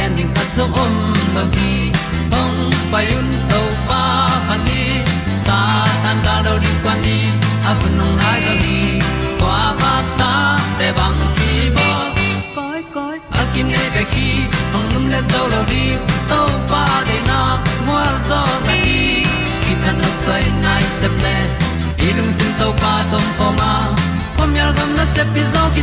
gen ding khat zo om lo gi hong pai un to pa pa ni. Sa tan da do di kwan ni a bu nong nai zo ni kwa ba ta te bang ki bo koi koi a kim nei be ki hong lum le zo lo di to pa de na mo zo ta ni ki tan no sai nai se ple ilung sin to pa tom ko ma. Pom yal gam na se pi zo ki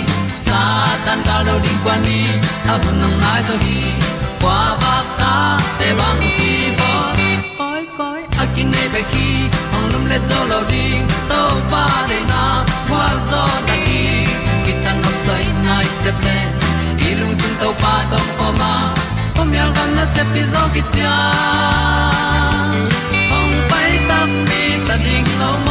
tan cao do đi qua đi, ta bu nang mai zo hi qua ba ta te bang ki bo koi koi a kin nei be ki ong lum le zo lo di to pa de na kwa zo ta ki ki tan nok sai nai se ple ilung sun to pa tom ko ma. Pom yal gam na se pi zo ki tia ong pai ta mi ta ding lo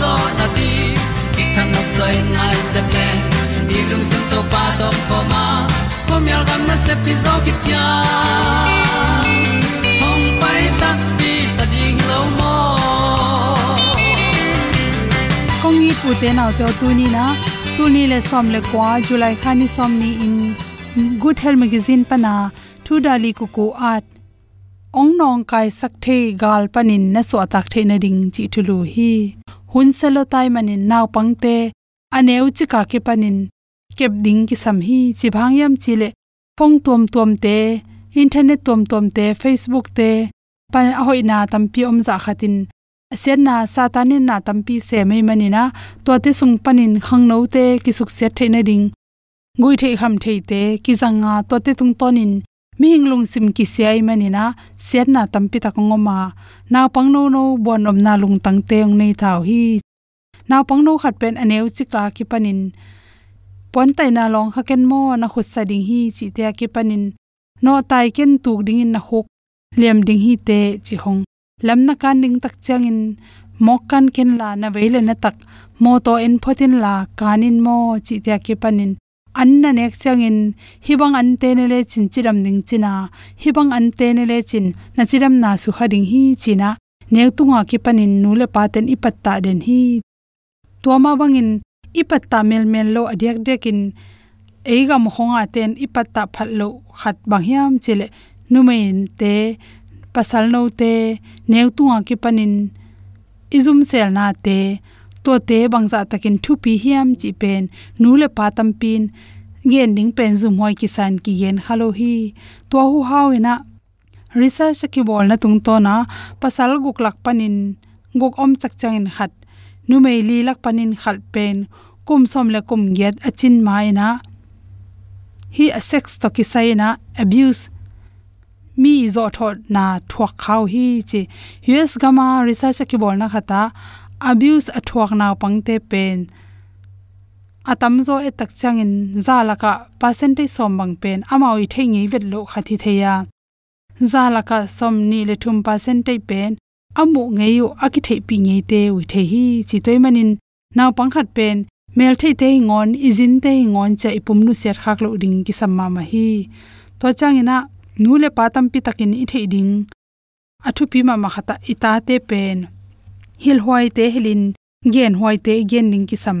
zo na ti ki kan nok sai nai se ple ni lung sun to pa do ko ma. Ko mi al gam na se pi zo ki tia hong pai ta pi ta ding lo mo kong i pu te naw te tu ni na? Tu ni le som le kwa july khani som ni in good health magazine pana thu dali ku ku at ong nong kai sak the gal panin na so tak the na ding chi thulu hi hunselo tai manin naw pangte aneu chi ka ke panin kep ding ki sam hi chi bhang yam chi phong tom tom te internet tom tom te facebook te pan hoi na tampi om za khatin asian na satanin na tampi se mai manina to te sung panin khangno te ki suk set theina ding gui thei kham thei te ki zanga to te tung tonin mi hinglung sim ki siai manina, sian na tampi ta ngoma na pang no bon om na lung tang teng nei thau hi. Na pangno khat pen aneu chika ki panin. Pon tai na long kha ken mo na khut sa ding hi chi te ki panin. No tai ken tuk ding in na hok lem ding hi te chi hong. Lam na kan ding tak chang in. Mok kan ken la na veile na tak. Mo to en photin la kanin mo chi te ki panin an na nek chang in hibang an te ne le chin chiram ning china, hibang an te ne le chin na chiram na su kha hi china neu tunga ki panin nu le paten ipatta den hi. Tuama wangin, ipatta mel mel lo adyak dekin, eiga mohonga ten ipatta phallo khat bangyam chile numain te, pasal no te neu tunga ki panin izum sel na te to te bangza takin thu pi hiam chi pen nu le pa tam pin. Gen ding pen zum hoi ki san ki gen halo hi. To hu hau ina research ki bol na tung to na. Pasal guk lak panin. Guk om chak changin khat. Nu mei li lak panin khal pen. Kum som le kum get achin mai na hi a sex to ki sai na abuse. Mi zo thot na thuak khau hi chi. Us gama research ki bol na khata abuse athuak naw pangte pen. Atam zo e tak changin zalaka percentage som bang pen. Amawi thengi vet lo khathi theya. Zalaka som ni le thum percentage pen. Amu ngeyu akithe pi ngei te wi the hi. Chi toy manin naw pangkhat pen. Mel thei te ngon, izin te ngon cha ipum nu ser khak lo ding ki samma ma hi. To changina nu le patam pi takin i thei ding. Athu pi ma ma khata ita te pen hil hoi te helin gen hoi te gen ning ki sam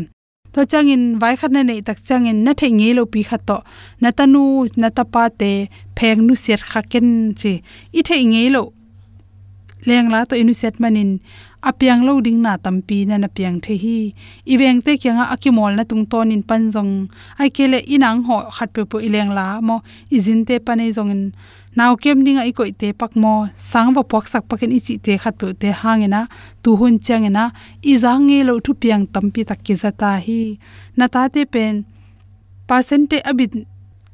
to changin vai khat na nei tak changin na thei nge lo pi khat to. Na tanu, na ta pa te, pheng nu set kha ken chi. I thei nge lo leng la to inu set manin apiang lo ding na tampi na na piang the hi. Ibeng te kyanga akimol na tung ton in panjong. Ai kele inang ho khat pe pu ileng la mo izin te panei zongin. Naw kem ding ai koi te pak mo sang wa pok sak pakin ichi te khat pe te hangena tu hun changena. I jang nge lo thu piang tampi tak ki zata hi. Na ta te pen. Percent abit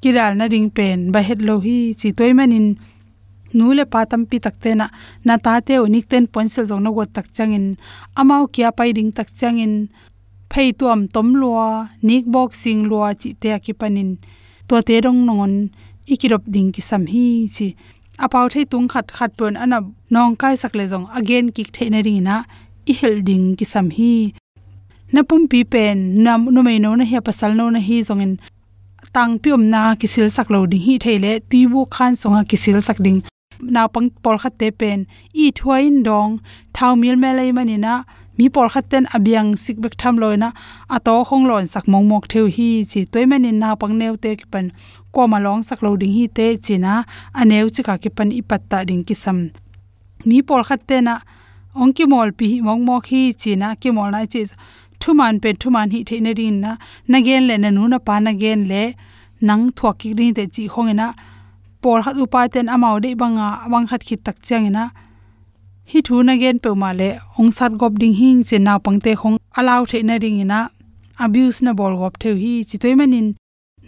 kiral na ring pen. Ba het lo hi. Chi toy manin nule patam pi takte na na ta te unik ten ponsel zong no go tak changin amao kya pai ding tak changin phei tuam tom lua, nik boxing lua chi te ki panin to te dong nongon, ikirop ding ki sam hi chi. Apau thei tung khat khat pon ana nong kai sak le zong again kik thei na ring na i hel ding ki sam hi. Na pum pi pen, nam no mai no na he pasal no na hi zongin. Tang piom na kisil sak lo ding hi theile tuibu khan songa kisil sak ding naw pang pol khat te pen i thuain dong, thau mil me lei manina mi pol khat ten abiang sik bek tham loina ato khong lon sak mong mok theu hi chi toy manin na pang neu te ki pan ko ma long sak lo ding hi te china aneu chika ki pan ipatta ding ki sam mi pol khat te na, ong ki mol pi mong mok hi china ki mol na chi thuman pe thuman hi theina rin na nagen le na nu na pa nagen le, nang thuak ki rin te chi khongena por khat upa ten amau de banga wang khat khit tak chang ina. Hi thu na gen pe ma le ong sat gop ding hing che na pangte khong alaw the na ring ina. Abuse na bol gop the hi chi toy manin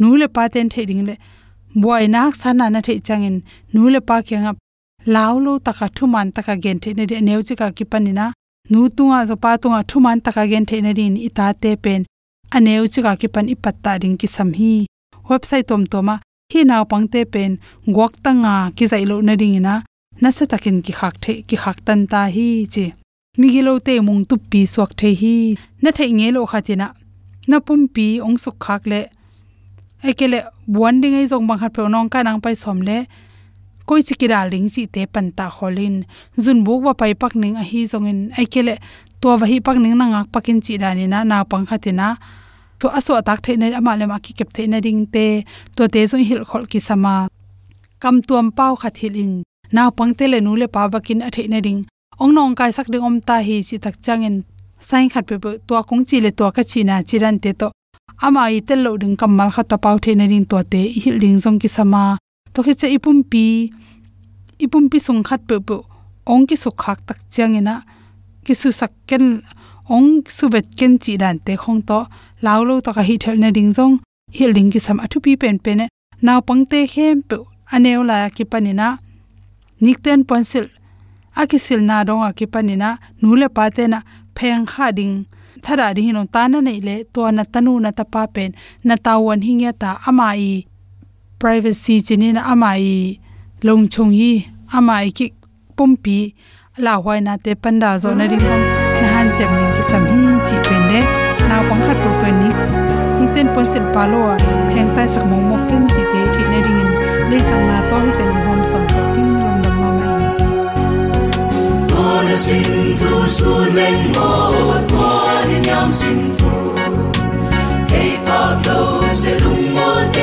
nu le pa ten the ding le. Boy nak sana na the changin nu le pa kyang law lo taka thu man taka gen the ne neu chi ka ki panina nu tunga zo pa tunga thu man taka gen the ne rin ita te pen. Aneu chi ka ki pan ipatta ding ki sam hi website tom toma naw pangte pen gok tanga ki zailo na ding ina na se takin ki khak the ki khak tan ta hi chi mi gi lo te mung tu pi suak the hi. Na thei nge lo khatina na pum pi ong suk khak le ekele buan ding ei jong bang khat pe nong ka nang pai som le koi chi ki dal ring chi te pan ta kholin zun buk wa pai pak ning a hi jong in ekele to wa hi pak ning na ngak pakin chi dani na na pang khatina to aso tak nei ama le ma ki kep the na ring te to te zo hil khol ki sama kam tuam pau khat hilin naw pangte le nu le pa bakin a the na ring ong nong kai sak ding om ta hi chi tak changin sain khat pe to kong chi le to ka chi na chiran te to ama i tel lo ding kamal kha ta pau the na ring to te hil ding zong ki sama to khi che ipum pi ipum pi sung khat pe pe ong ki su khak tak changina ki su sak ken ong su bet ken chi dan te khong to lao lo to ka hi thel na ding jong hi ling ki sam athu pi pen pen e. naw pangte hem pe aneu la ki panina nikten ponsil akisil na donga ki panina nule pate na pheng kha ding. Thara ri hinon ta na nei le to na tanu na ta pa pen. Na tawan hingya ta amai privacy chini na amai long chung yi amai ki pumpi la hwai na te panda zo na ring song na han chem ning ki sam hi chi pen นาปังขัดปุเป็นนี้ยิ่งเต้นปนเสร็จปาโลแพงใต้สักมงมกเต้นจีเตที่ในดิ่งเลยสังนาต้อให้เต็นหอมสอนสอนพิ่งลมดำมาไม่ตอนสิ่งทูสูเล่นโมตอนยามสิ่งทูเคปาโลเซลุงโมเต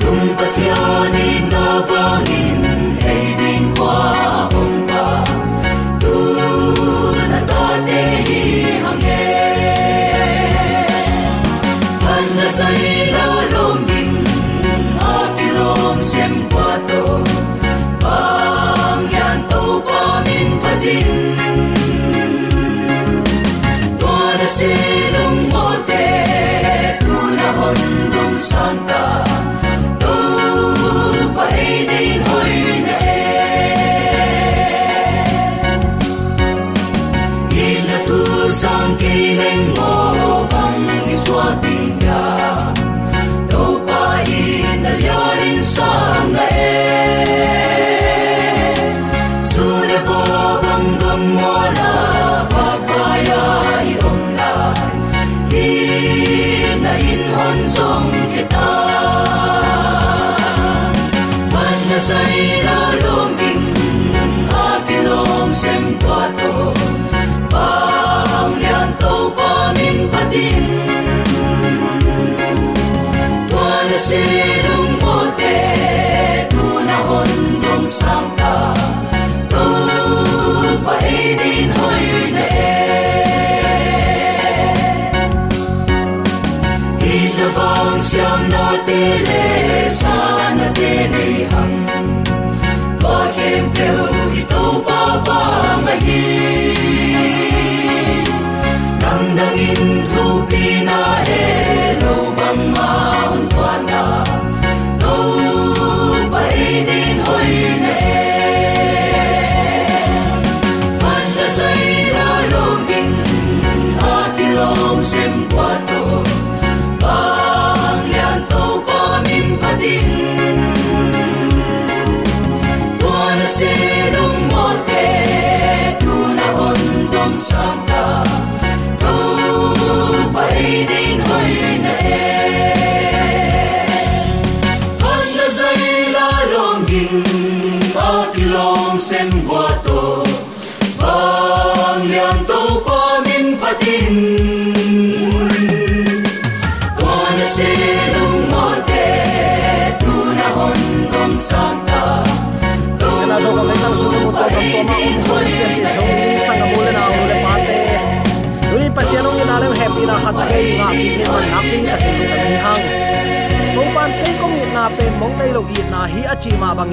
ตุงปะเทียนิโนวังอิน Pan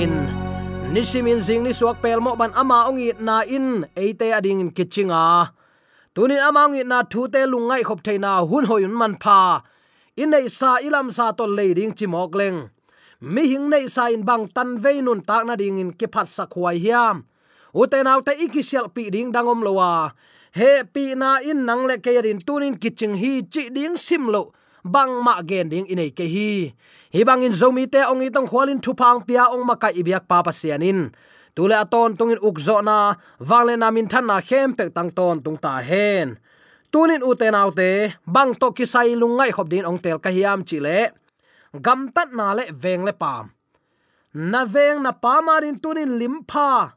in nisimin zing ni suak pel mo ban ama ongi na in, eite ading in kichinga tunin ama ongi na thu te lungai khop theina hun hoyun man pha. In nei sa ilam sa to leading chimok leng. Mi hing nei sa in bang tan ve nun tak na ding in ke phat sa khwai hiam. Uten autte ikisial pi ding dangom lowa he pi na in nang le ke rin tunin kiching hi chi ding sim lo bang ma gen ding inei ke hi. Hi bang in zomi te ong itong khwalin thu phang pia ong ma kai ibyak pa pasianin tule aton tungin ukzo na wangle na min than na khem pek tang ton tung ta hen. Tunin uten autte bang to kisai lungai khop din ong tel ka hiam chi le. Gam tat na le veng le pam. Na veng na pa marin tunin limpa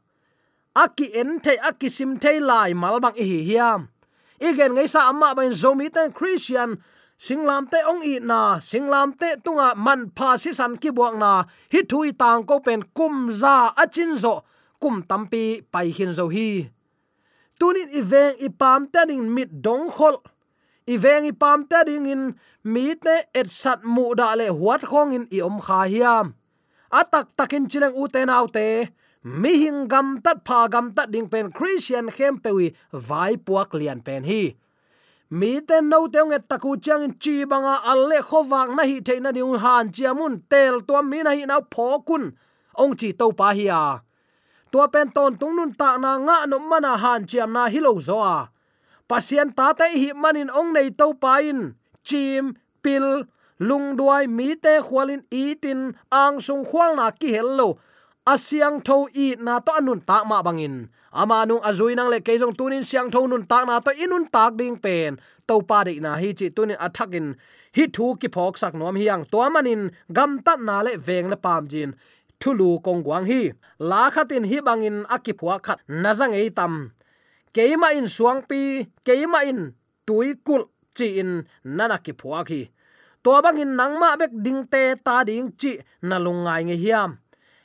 aki en the aki sim the lai malbang hi hiam. Igen ngay sa amma ban zomi ten christian singlam te ong i na, singlam te tunga man pha si san ki buak na hi thui tang ko pen kum za achin zo kum tampi pai hin zo hi. Tunin iveng ipam taning mit dong khol. Iveng ipam taning in, mi te et sat mu da le huat khong in i om kha hiam. Atak takin chileng u te nau te, mi hing gam tat pha gam tat ding pen christian khem pewi vai puak lian pen hi mi te no te nge taku chang in chi banga alle khowang na hi theina ni han chiamun tel to mi na hi na phokun ong chi to pa hi a. Tua pen ton tung nun ta na nga no mana han chiam na hilo zo a. Pasien ta te hi manin ong nei to pa in. Chim, pil, lung duai mi te khwalin itin ang sung khwal na ki hello asiang tho i na to anun ta ma bangin. Ama nu azui nang le kejong tunin siang tho nun ta na to inun tak ding pen. To pa de na hi chi tunin athakin hi thu ki phok sak nom hiang to manin gam ta na le veng le pam jin. Thulu kong gwang hi. La khatin hi bangin akipua khat nazang ei tam. Keima in suang pi. Keima in tui kul chi in nana ki phua khi. To bangin nangma bek ding te ta ding chi na lungai nge hiam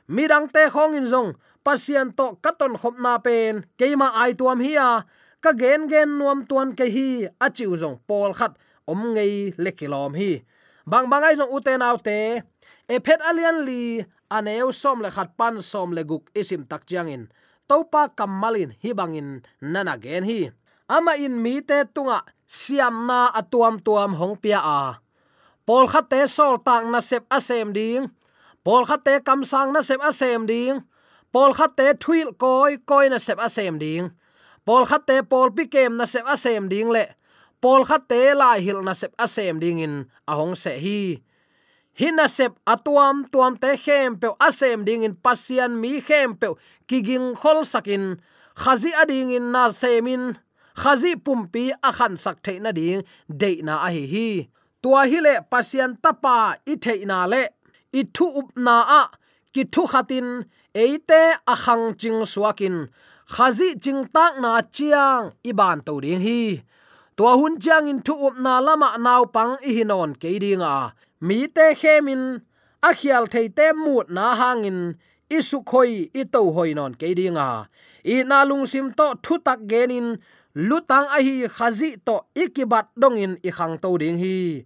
midang te khong in zong pasian to katon khop na pen keima ai tuam hi a, ka gen gen nuam tuan ke hi achiu zong pol khat, om ngei lekilom hi. Bang bangai zong uten autte e phet alian li aneu som le khat pan som le guk isim tak chiangin topa kamalin hi bangin nana gen hi. Ama in mi te tunga, siam na atuam tuam hong pia a. Pol khat te sol tang na sep asem ding pol khat te kam sang na sep asem ding pol khat te thuil koi koi na sep asem ding pol khat te pol pi kem na sep asem ding le pol khat te lai hil na sep asem ding in ahong se hi. Hina sep atuam tuam te khem pe asem ding in pasian mi khem pe kiging khol sakin khazi ading in na semin khazi pumpi akhan sak the na ding de na a hi hi. Tua hi le pasian tapa, i the na le i thu up na a ki thu khatin, eite akhang ching suakin. Khazi ching tak na chiang, iban to ding hi. To hun chiang in thu up na lama naw pang i hinon ke dinga mi te khemin, a khial thei te mut na hangin, isu khoi i to hoi non ke dinga i na lung sim to thu tak genin, lutang a hi khazi to ikibat dongin i khang to ding hi.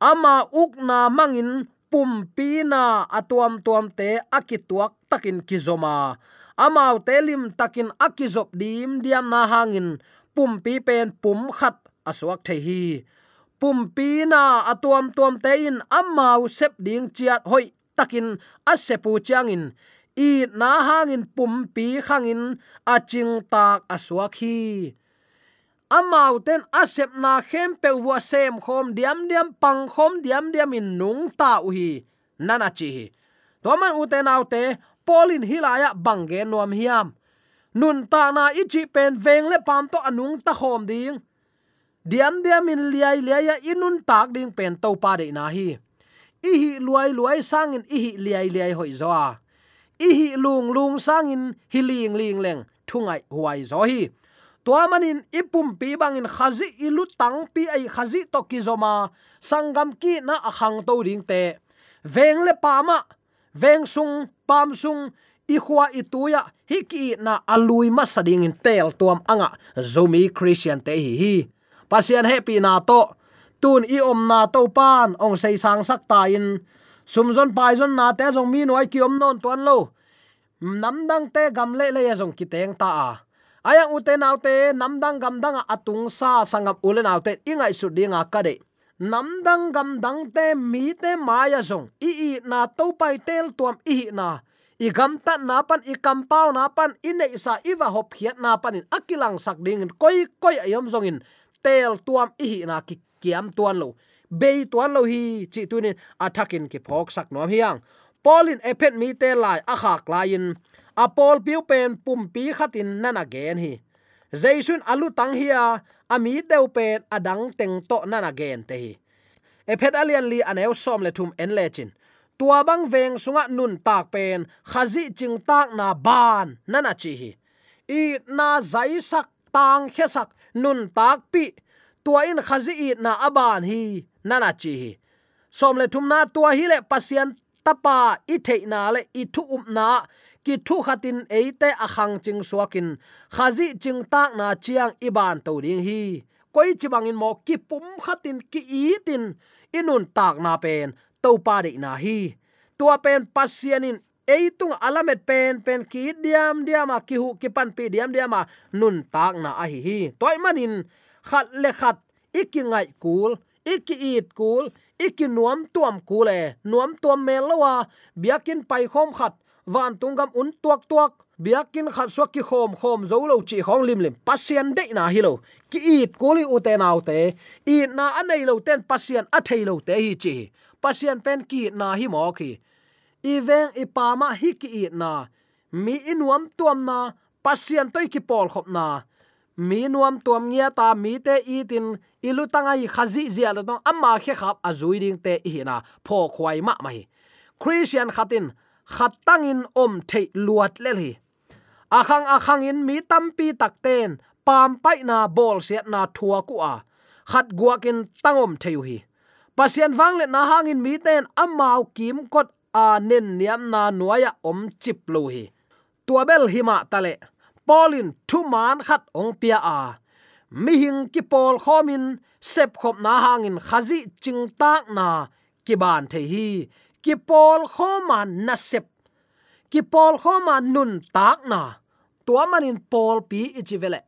Ama ukna mangin pum pina atuam tuam te akituak takin kizoma. Amau telim takin akizop dim diam na hangin. Pum pi pen pum khat aswak the hi pumpi na atuam tuam te in amau sep ding chiat hoi takin asepu changin i na hangin pumpi khangin, aching tak aswak hi amau ten asep na khem pewa sem khom diam diam, pang khom diam diam in nung ta u hi. Nana chi hi. To man u te polin hilaya bangge nuam hiam. Nun ta na ichi pen veng le pam to anung ta khom ding. Diam diam in liai liai inun tak ding pen to pa de na hi. I hi luai luai sangin i hi liai liai hoi zo a. I hi lung lung sangin hi ling ling leng thungai huai zo hi tua manin ipum pi bangin khazi ilu tang pi ai khazi to kizoma sangam ki na akhang to ring te. Veng le pama veng sung, pam sung i khwa i tuya hi ki na alui ma sading in tel tuam anga. Zomi christian te hi hi. Pasian happy na to. Tun i om na to pan, ong sei sang sak ta in. Sumzon paizon na te zong mi noi ki om non tuan lo. Namdang te gam le le ya jong ki teng ta a aya ute naute namdang gamdang nam dang gam dang atung sa sangam ule naute ingai su dinga kade. De nam dang gam dang te mi te maya jong i i na to pai tel tuam i na. I gamta na pan i kampau na pan ine isa sa hop khiat na pan in. Akilang sak ding koi koi ayom zong in tel tuam i na ki, kiam tuan lo. Be tuan lo hi, chi tunin atakin ki phok sak nom hiang. Polin epet mi te lai a khak apol piu pen pum pi khatin nana gen hi. Jaisun alu tang hiya ami deu pen adang teng to nana gen te hi. Ephet alian li anew som le thum en lechin tua bang veng sunga nun tak pen, khazi ching tak na ban nana chi hi. I na zai sak tang khe sak nun tak pi. Tua in khazi i na aban hi nana chi hi. Som le thum na tua hi le pasian tapa i thei na le i thu um na ki thu khatin eite akhang ching suakin. Khazi ching tak na chiang iban to ding hi. Koi chibang in mo ki pum khatin ki i tin inun tak na pen to pa de na hi. Tua pen pasianin, eitung alamet pen pen ki diam diama ki hu ki pan pi diam diama nun tak na a hi hi. Toy manin, khat le khat ikingai kul, iki it kul, iki nuam tuam kule, nuam tuam melowa biakin pai khom khat van tungam un tuak tuak biakin khat suak ki khom khom zo lo chi khong lim lim. Pasien de na hi lo. Ki it kuli u te nau te. I na anei lo ten pasien a thei lo te hi chi. Pasien pen ki na hi mo ki iveng ipama hi ki i na. Mi inuam tuam na. Pasien toi ki pol khop na. Mi nuam tuam ngia ta, mi te i tin ilu i khazi zia la no amma khe khap azui ding te i na. Pho khwai ma mai christian khatin khatangin om thei luat le hi. Akhang akhang in mi tampi takten pam pai na bol siat na thua ku a. Khat guakin tangom theu hi. Pasien wang le na hangin mi ten amau kim kot a nen niam na nuaya om chip lo hi. Tuabel hima tale polin thu man khat ong pia a. Mi hing ki pol khomin sep khop na hangin khazi ching tak na ki ban the hi ki pol khoma na sep ki pol khoma nun tak na. Tua manin pol pi ichivele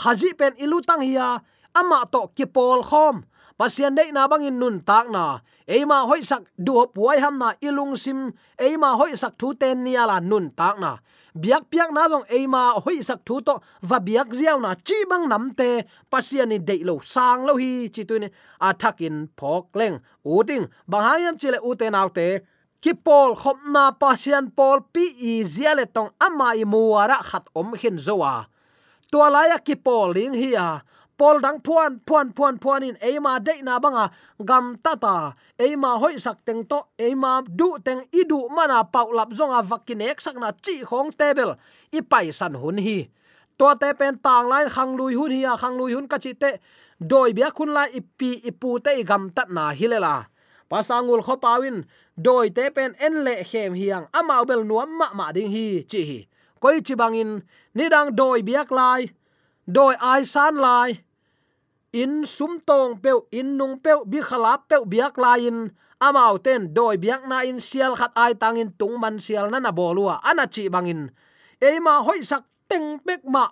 khazi pen ilu tang hiya, ama to ki pol khom pasian dei na bangin nun tak na. Eima hoi sak du puai ham na ilung sim. Eima hoi sak thu ten nia la nun tak na. Biak piak na jong eima hoi sak thu to va biak ziaw na chi bang nam te. Pasian ni dei lo sang lo hi, chi tu ni in phok leng. U ding bahayam chile u te naw te. Ki pol khop na pasian pol pi i ziale tong ama i muara khat om hin zowa. Tua laya ki pol ling hi a pol dang phuan phuan phuan phuan in eima de na banga, gam tata eima hoi sak teng to eima du teng idu mana pau lap zonga vakin ek sak na chi khong table. I pai san hun hi. To te pen tang lai, khang lui hun hi khang lui hun ka chi te. Doi bia khun lai ipi ipu te gam tat na hilela pasangul kho pawin doi te pen en le khem hiang ama bel nuam ma ma ding hi, chi hi. Koi chi bangin ni dang doi biak lai, doi ai san lai in sum tong peu, in nung peu, bi khala peu, biak lain amau ten doi biak na in sial khat ai tangin tung man sial na na bolua ana chi bangin eima hoi sak teng bek ma.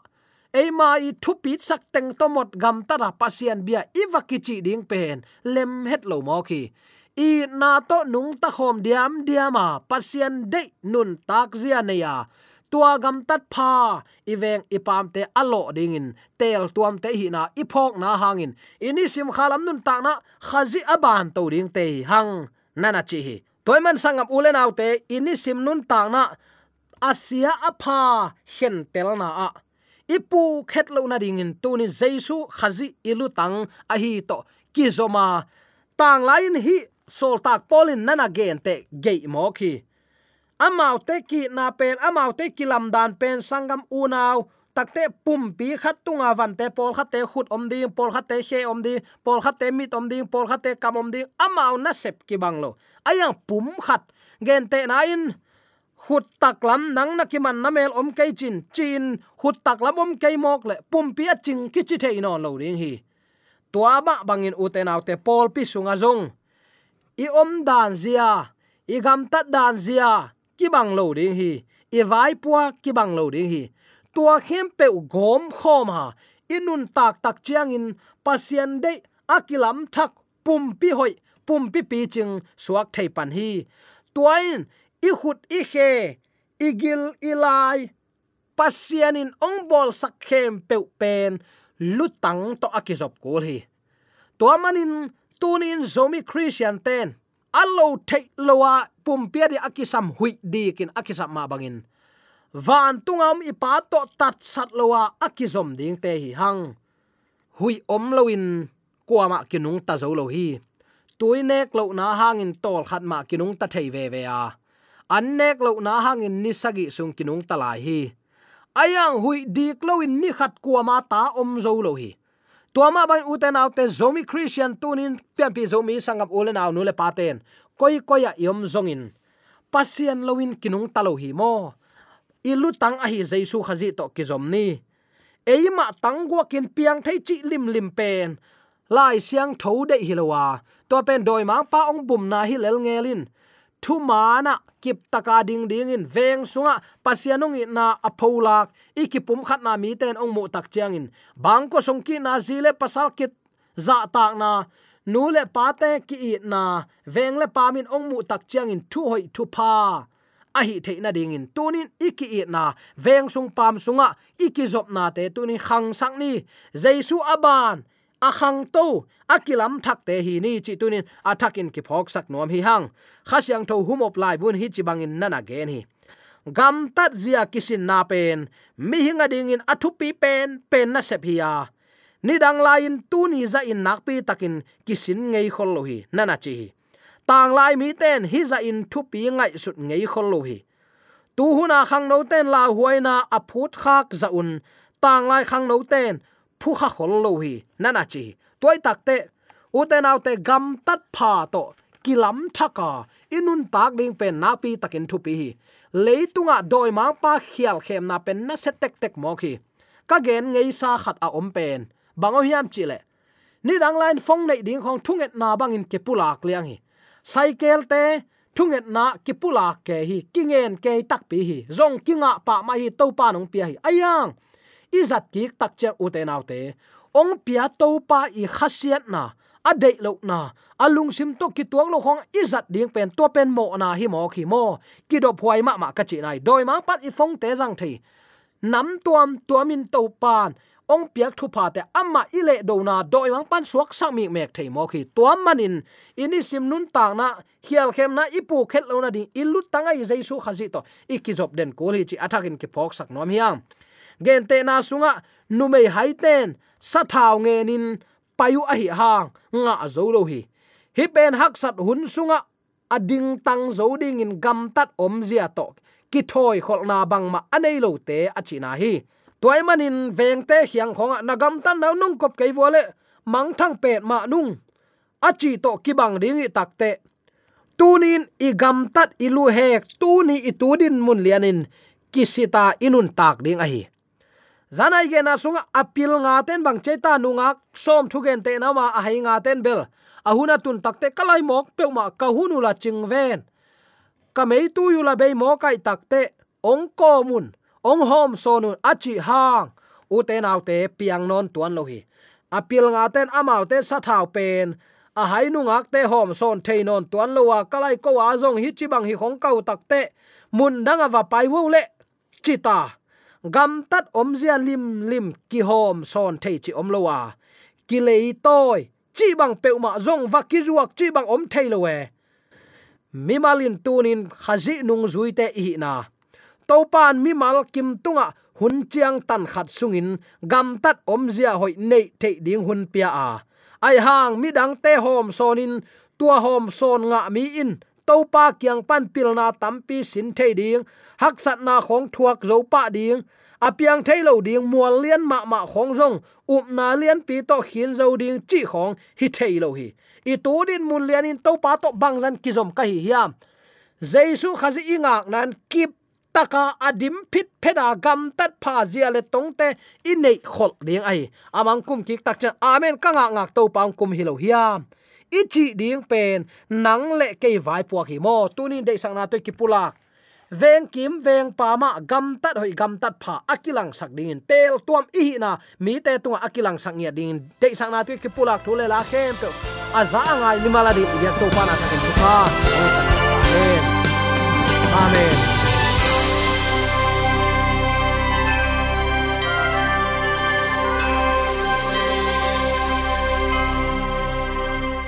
Eima i thu pit sak teng tomot gam tara pasian bia iwakichi ding pen. Lem het lo mo ki. I na to nung ta khom diam diama pasian de nun tak zia ne ya tua gam tat pha. Iveng ipam te alo dingin tel tuam te hi na iphok na hangin ini sim khalam nun ta na khazi aban to ding te hang. Nana chi hi. Toy man sangam ulen autte ini sim nun ta na asia apha hen tel na a. Ipu khet lo na ding in. Tuni jesu khazi ilu tang a hi to kizoma tang lain hi, sol tak polin nana gen te gei mo khi amau te ki na pen, amau te ki lam dan pen, sangam unau takte pum pi khat tunga van te pol khat te khut om ding pol khat te khe om ding pol khat te mit om ding pol khat te kam om ding. Amau na sep ki banglo ayang pum khat. Gen te na in khut tak lam nang na ki man na mel om kai chin chin. Khut tak lam om kai mok le, pum pi a ching ki chi thei no lo ring hi. Tua ba bangin uten autte pol pi sunga zong. I om dan zia, i gam tat dan zia ki bang lo ding hi e vai pua ki bang lo ding hi. Tua khem pe gom khom ha inun tak tak chiang in, pasien de akilam thak pum pi hoi pum pi pi ching suak thei pan hi. Tuain, i khut i khe igil ilai pasianin ong bol sak khem pe pen lutang to akizop kul hi. To manin tunin zomi christian ten allo thei lowa pumpia di akisam hui di kin akisam ma bangin. Van tungam ipa to tat sat lowa akizom ding te hi hang. Hui om loin kuama kinung ta zo lo hi tui nek lo na hangin tol khat ma kinung ta thei ve ve a. An nek lo na hangin ni sagi sung kinung ta lai hi. Ayang hui dik loin ni khat kuama ta om zo lo hi tuama ban uten autte zomi christian tunin, pian pi zomi sangap ulen aw nule paten koi koya yom zongin. Pasian lowin kinung talo hi mo. Ilu tang a hi jaisu khazi to kizom ni. Eima tangwa kin piang thai chi lim lim pen. Lai siang tho de hilowa to pen doi ma pa ong bum na hi lel ngelin. Thu mana kip taka ding ding in veng sunga. Pasianung na apolak ikipum khat na mi ten ong mu tak chiang in. Bangko songki na zile pasal kit za tak na nu le pa te ki i na veng le pa min ong mu tak chiang in thu hoi thu pa a hi the na ding in tunin iki i na veng sung pam sunga iki zop na te tunin khang sak ni. Jaisu aban a khang to akilam thak te hi ni chi tunin athakin ki phok sak nom hi hang. Khasyang tho humop lai bun hi chi bangin nana gen hi. Gam tat zia kisin na pen, mi hinga ding in athu pi pen pen na sep hi ya ni dang lain tu ni za in nak pi takin kisin ngei khol lo hi. Nana chi tang lai mi ten hi za in thu pi ngai sut ngei khol lo hi. Tu huna khang no ten la huaina a phut khak za un. Tang lai khang no ten phu kha khol lo hi. Nana chi toy takte uten autte gam tat pha to kilam thaka inun tak ding pen na pi takin thu pi hi. Leitunga doi ma pa khial khem na pen na se tek tek mo khi ka gen ngei sa khat a om pen bango hiam chile ni dang line phong nei ding khong thunget na bangin ke pulak liang hi. Cycle te thunget na ki pulak ke hi kingen ke tak pi hi, zong kinga pa ma hi to pa nong pi hi. Ayang! Izat ki tak che u te nau te. Ong pia to pa i khasiat na, a dei lo na alung sim to ki tuang lo khong, izat ding pen to pen mo na hi mo khi mo. Ki do phuai ma ma ka chi nai. Doi ma pat i phong te jang thei nam tuam tuamin to pan ong piak thu pa te amma ile do na doi wang pan suak sak mi mek thei mo khi tuam manin. Ini sim nun tang na hial khem na ipu khet lo na ding ilu tanga i jaisu khazi to. Ikizop den ko li chi athakin ki phok sak nom hiang gen te na sunga numei haiten sa thau nge nin, payu a hi hang nga zo lo hi. Hi pen hak sat hun sunga ading tang zo ding in gam tat om zia to. Ki thoi khol na bang ma anei lo te achina hi toy manin veng te hiang khonga ah, nagam tan nau nung kop kei wole mang thang pet ma nung. Achi to ki bang ding i takte tunin i gam tat ilu hek, tuni i tudin mun lianin kisita inun tak ding a hi zanai ge na sunga, apil nga ten bang cheta nunga som thugen te na ma a hai nga ten bel. Ahuna tun takte kalai mok pe ma ka hunu la ching ven. Ka mei tu yu la be mo kai takte ong ko mun ong hom sonun achi hang. Uten autte piang non tuan lohi apil nga ten amau te sa pen. A hai nu ngak te hom son thei non tuan lowa kalai ko wa zong hi chi bang hi khong kau takte mun danga wa pai wo le. Chita gam tat om zia lim lim ki hom son thei chi om lowa ki lei toy chi bang pe ma zong va ki zuak chi bang om thei lowe mimalin tunin khazi nung zui te hi na topan mi mal kim tunga, hun chiang tan khat sungin, gam tat om zia hoi nei te ding hun pia a. Ai hang mi dang te hom sonin, tua hom son nga mi in. Topa kyang pan pilna tampi sin the ding, hak sat na khong thuak zo pa ding. Apiang thailo ding mual lian ma ma khong jong up na lian pi to khin zo ding chi khong hi thailo hi. I tu din mun lian in to pa to bang zan kizom ka hi hiam. Jaisu khazi ingak nan kip taka adim phit peda gam tat pha zia le tongte in nei khol ding ai. Amang kum ki tak chan amen ka nga ngak to pang kum hilo hiam ichi ding pen nang le ke vai pu hi mo. Tunin de sang na to ki pulak veng kim veng pa ma gam tat hoi gam tat pha akilang sak ding in tel tuam i na. Mi te tunga akilang sak nia ding de sang na to ki pulak thule la kem pe aza ngai ni maladi ya to pa na ta ki ka amen. Amen.